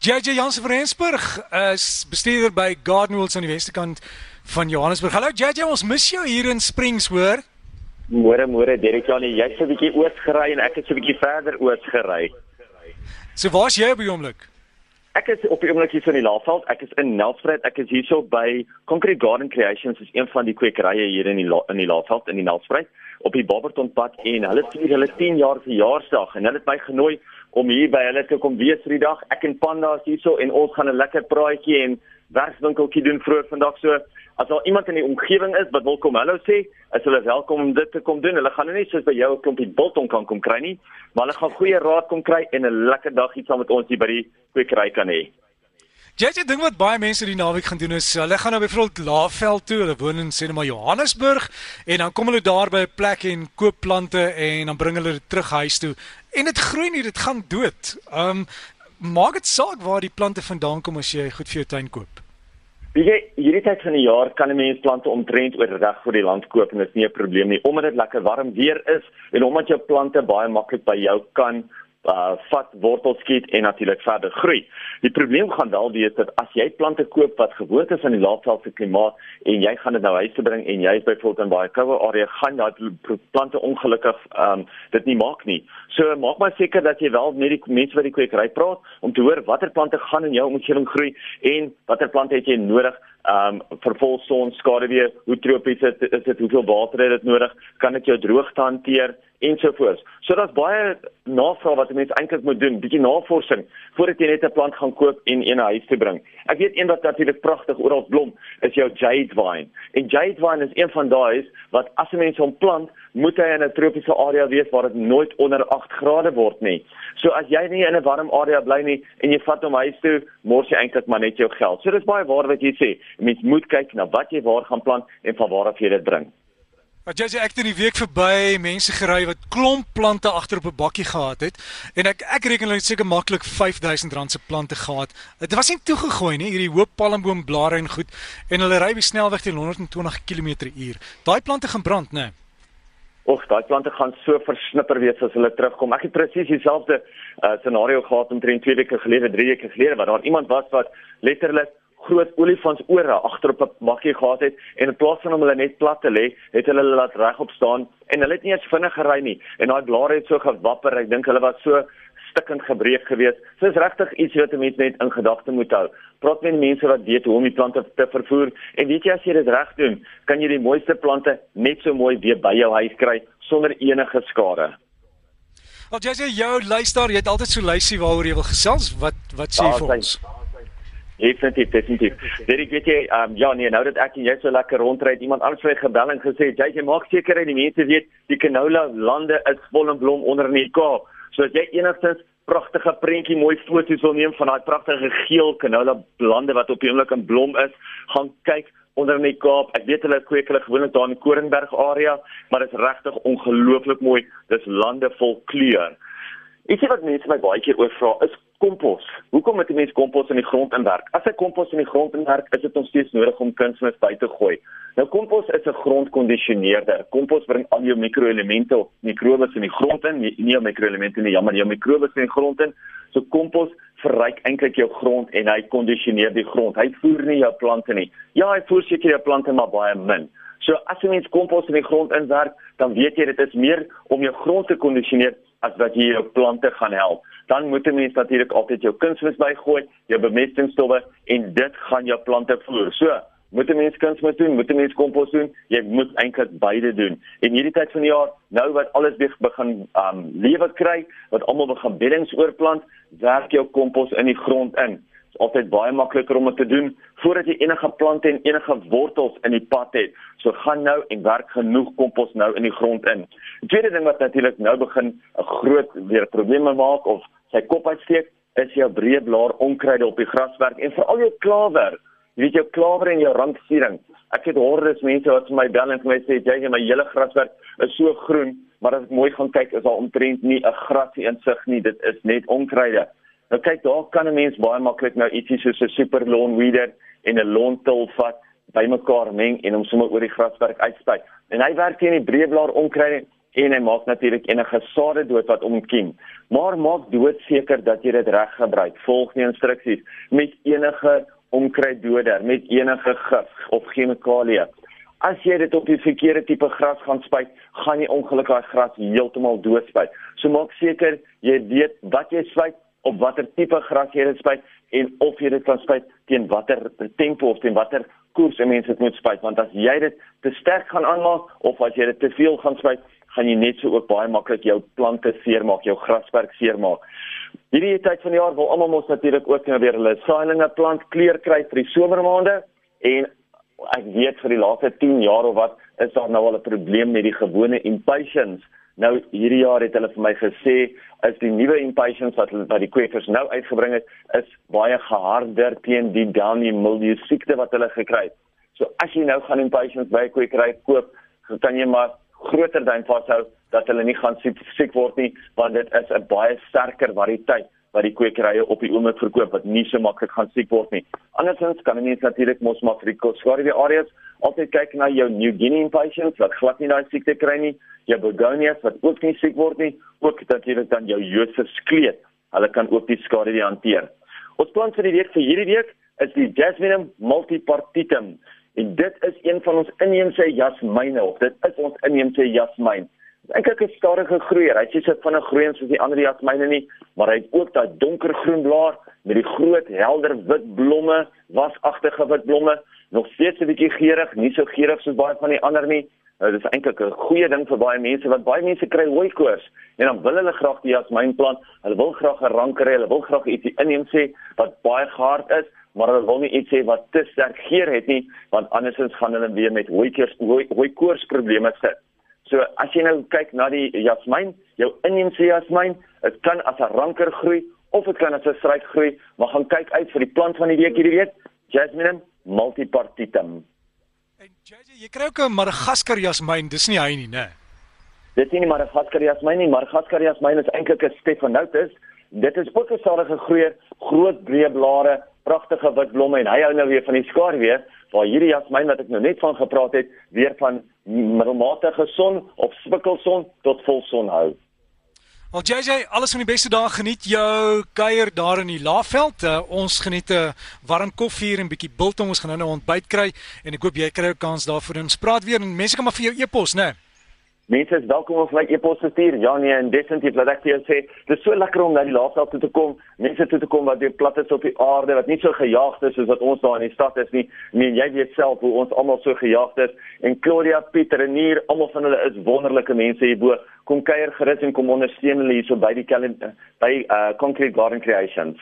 JJ Jansen van Rensburg is bestuurder by Gardenwells aan die westerkant van Johannesburg. Hallo JJ, ons mis jou hier in Springs, hoor? Môre môre Derek Janie, jy's 'n bietjie oos gery en ek het so 'n bietjie verder oos gery. So waar's jy op die oomblik? Ek is op die oomblik hier so in die Laagveld. Ek is in Nelspruit. Ek is hierso by Concrete Garden Creations, is een van die kwekerye hier in die La in die Laagveld in die Nelspruit op die Barbertonpad en hulle vier hulle 10 jaar verjaarsdag en hulle het my genooi om hier by hulle te kom wees vir die dag. Ek en Panda is hierso en ons gaan 'n lekker praatjie en werkswinkeltjie doen vroeg vandag so. As daar iemand in die omgewing is wat wil kom hallo sê, is hulle welkom om dit te kom doen. Hulle gaan nou nie soos by jou 'n klompie biltong kan kom kry nie, maar hulle gaan goeie raad kom kry en 'n lekker dag hier saam met ons hier by die kwekery kan hê. JJ ding wat baie mense die naweek gaan doen is hulle gaan nou byvoorbeeld Laagveld toe, hulle woon in sê net maar Johannesburg en dan kom hulle daar by 'n plek en koop plante en dan bring hulle dit terug huis toe en dit groei nie, dit gaan dood. Um maak dit saak waar die plante vandaan kom as jy goed vir jou tuin koop. Jy hierdie tyd van die jaar kan 'n mens plante omtrent oordag vir die land koop en dit is nie 'n probleem nie omdat dit lekker warm weer is en omdat jou plante baie maklik by jou kan uh vat wortels skiet en natuurlik verder groei. Die probleem gaan wel wees dat as jy plante koop wat gewoond is aan die laafveldse klimaat en jy gaan dit nou huis toe bring en jy is byvoorbeeld in baie koue area gaan daai plante ongelukkig um dit nie maak nie. So maak maar seker dat jy wel met die mense wat die kwekery praat om te hoor watter plante gaan in jou omgewing groei en watter plante het jy nodig um vervol son skaduwee hoe tropies is dit is dit hoeveel water het dit nodig kan dit jou droogte hanteer ensovoorts. So daar's baie navraag wat mense eintlik moet doen, bietjie navorsing voordat jy net 'n plant gaan koop en een huis toe bring. Ek weet een wat natuurlik pragtig oral blom, is jou jade vine. En jade vine is een van daai wat as 'n mens hom plant, moet hy in 'n tropiese area wees waar dit nooit onder 8 grade word nie. So as jy nie in 'n warm area bly nie en jy vat hom huis toe, mors jy eintlik maar net jou geld. So dis baie waar wat jy sê. Mens moet kyk na wat jy waar gaan plant en van waar af jy dit bring. Wat jy sê ek het in die week verby mense gery wat klomp plante agter op 'n bakkie gehad het en ek ek reken hulle het seker maklik R5000 se plante gehad. Dit was nie toegegooi nie, hierdie hoop palmboom blare en goed en hulle ry by snelweg teen 120 km/h. Daai plante gaan brand, né? Nee. Och, daai plante gaan so versnipper wees as hulle terugkom. Ek het presies dieselfde uh, scenario gehad omtrent 2 weke gelede, 3 weke gelede waar daar iemand was wat letterlik groot olifantsore agter op 'n bakkie gehad het en in plaas van om hulle net plat te lê, het hulle hulle laat regop staan en hulle het nie eens vinnig gery nie en daai blare het so gewapper. Ek dink hulle was so stikkend gebreek geweest. So is regtig iets wat 'n mens net in gedagte moet hou. Praat met mense wat weet hoe om die plante te vervoer en weet jy as jy dit reg doen, kan jy die mooiste plante net so mooi weer by jou huis kry sonder enige skade. Al jy sê jou luister, jy het altyd so luisie waaroor jy wil gesels. Wat wat sê jy vir ons? Zijn. Definitief, definitief. Dit ek weet jy, um, ja nee, nou dat ek en jy so lekker rondry, iemand anders het gebel en gesê, "Jy jy maak seker dat die mense weet die canola lande is vol en blom onder in die Kaap." So as jy enigstens pragtige prentjie mooi foto's wil neem van daai pragtige geel canola lande wat op die oomblik in blom is, gaan kyk onder in die Kaap. Ek weet hulle kweek hulle gewoonlik daar in die Koringberg area, maar dit is regtig ongelooflik mooi. Dis lande vol kleur. Ek sê wat mense my baie keer oor vra, is kompos. Hoekom moet 'n mens kompos in die grond inwerk? As jy kompos in die grond inwerk, is dit nog steeds nodig om kunsmis by te gooi. Nou kompos is 'n grondkondisioneerder. Kompos bring al jou mikroelemente of mikrobes in die grond in, nie, nie jou mikroelemente nie, jammer, jou mikrobes in die grond in. So kompos verryk eintlik jou grond en hy kondisioneer die grond. Hy voer nie jou plante nie. Ja, hy voer seker jou plante maar baie min. So as jy mens kompos in die grond inwerk, dan weet jy dit is meer om jou grond te kondisioneer as wat jy jou plante gaan help. Dan moet 'n mens natuurlik altyd jou kunsmis bygooi, jou bemestingsstowwe en dit gaan jou plante voer. So, moet 'n mens kunsmis doen, moet 'n mens kompos doen, jy moet eintlik beide doen. En hierdie tyd van die jaar, nou wat alles weer begin um lewe kry, wat almal begin beddings oorplant, werk jou kompos in die grond in altyd baie makliker om dit te doen voordat jy enige plante en enige wortels in die pad het. So gaan nou en werk genoeg kompos nou in die grond in. Die tweede ding wat natuurlik nou begin 'n groot weer probleme maak of sy kop uitsteek, is jou breë blaar onkruide op die graswerk en veral jou klawer. Jy weet jou klawer en jou randversiering. Ek het hordes mense wat vir my bel en vir my sê jy, my hele graswerk is so groen, maar as ek mooi gaan kyk is daar omtrent nie 'n grasie insig nie. Dit is net onkruide. Nou kyk, daar kan 'n mens baie maklik nou ietsie soos 'n super lawn weeder en 'n lawn till vat bymekaar meng en hom sommer oor die graswerk uitspuit. En hy werk teen die breëblaar onkruid en hy maak natuurlik enige sade dood wat omkiem. Maar maak dood seker dat jy dit reg gebruik. Volg die instruksies met enige onkruiddoder, met enige gif of chemikalieë. As jy dit op die verkeerde tipe gras gaan spuit, gaan jy ongelukkig daai gras heeltemal doodspuit. So maak seker jy weet wat jy spuit, op watter tipe gras jy dit spuit en of jy dit kan spuit teen watter tempo of teen watter koers 'n mens dit moet spuit want as jy dit te sterk gaan aanmaak of as jy dit te veel gaan spuit gaan jy net so ook baie maklik jou plante seermaak, jou grasperk seermaak. Hierdie tyd van die jaar wil almal mos natuurlik ook nou weer hulle saailinge plant kleur kry vir die somermaande en ek weet vir die laaste 10 jaar of wat is daar nou al 'n probleem met die gewone impatiens. Nou hierdie jaar het hulle vir my gesê is die nuwe impatiens wat wat die kwekers nou uitgebring het is baie geharder teen die downy mildew siekte wat hulle gekry het. So as jy nou gaan impatiens by 'n kwekery koop, kan jy maar groter duim vashou dat hulle nie gaan siek, word nie want dit is 'n baie sterker variëteit wat die kwekerye op die oomblik verkoop wat nie so maklik gaan siek word nie. Andersins kan mense natuurlik mos maar vir die skadu areas altyd kyk na jou New Guinea impatiens wat glad nie daai siekte kry nie, jou begonias wat ook nie siek word nie, ook natuurlik dan jou Joodse skleet. Hulle kan ook die skade hanteer. Ons plan vir die week vir hierdie week is die Jasminum multipartitum en dit is een van ons inheemse jasmyne of dit is ons inheemse jasmyn. Ek kyk 'n stadige groeier. Hy sê sit van 'n groei soos die ander jasmyne nie, maar hy het ook daai donkergroen blaar met die groot helder wit blomme, wasagtige wit blomme nog steeds 'n bietjie geurig, nie so geurig soos baie van die ander nie. Nou dis eintlik 'n goeie ding vir baie mense want baie mense kry hooikoors en dan wil hulle graag die jasmyn plant. Hulle wil graag 'n ranker hê, hulle wil graag ietsie inneem sê wat baie gehard is, maar hulle wil nie iets hê wat te sterk geur het nie, want andersins gaan hulle weer met hooikoors hooikoors probleme sit. So as jy nou kyk na die jasmyn, jou inheemse jasmyn, dit kan as 'n ranker groei of dit kan as 'n struik groei, maar gaan kyk uit vir die plant van die week hierdie week. Jasmine multipartitum. En JJ, jy kry ook 'n Madagaskar jasmyn, dis nie hy nie, né? Dit is nie Madagaskar jasmyn nie, Madagaskar jasmyn is eintlik 'n Stephanotis. Dit is ook 'n sadige groeier, groot breë blare, pragtige wit blomme en hy hou nou weer van die skaduwee, waar hierdie jasmyn wat ek nou net van gepraat het, weer van middelmatige son of swikkelson tot volson hou. Al JJ, alles van die beste dae geniet jou kuier daar in die Laagveld. Uh, ons geniet 'n warm koffie en 'n bietjie biltong. Ons gaan nou 'n ontbyt kry en ek hoop jy kry 'n kans daarvoor. Ons praat weer en mense kan maar vir jou e-pos, né? Nee. Mense is welkom om my e-pos te stuur. Ja nee, en definitief laat ek vir jou sê, dit is so lekker om na die laafveld toe te kom. Mense toe te kom wat weer plat is op die aarde, wat nie so gejaagd is soos wat ons daar in die stad is nie. Nee, jy weet self hoe ons almal so gejaagd is. En Claudia, Pieter en hier, almal van hulle is wonderlike mense hierbo. Kom kuier gerus en kom ondersteun hulle hierso by die by uh Concrete Garden Creations.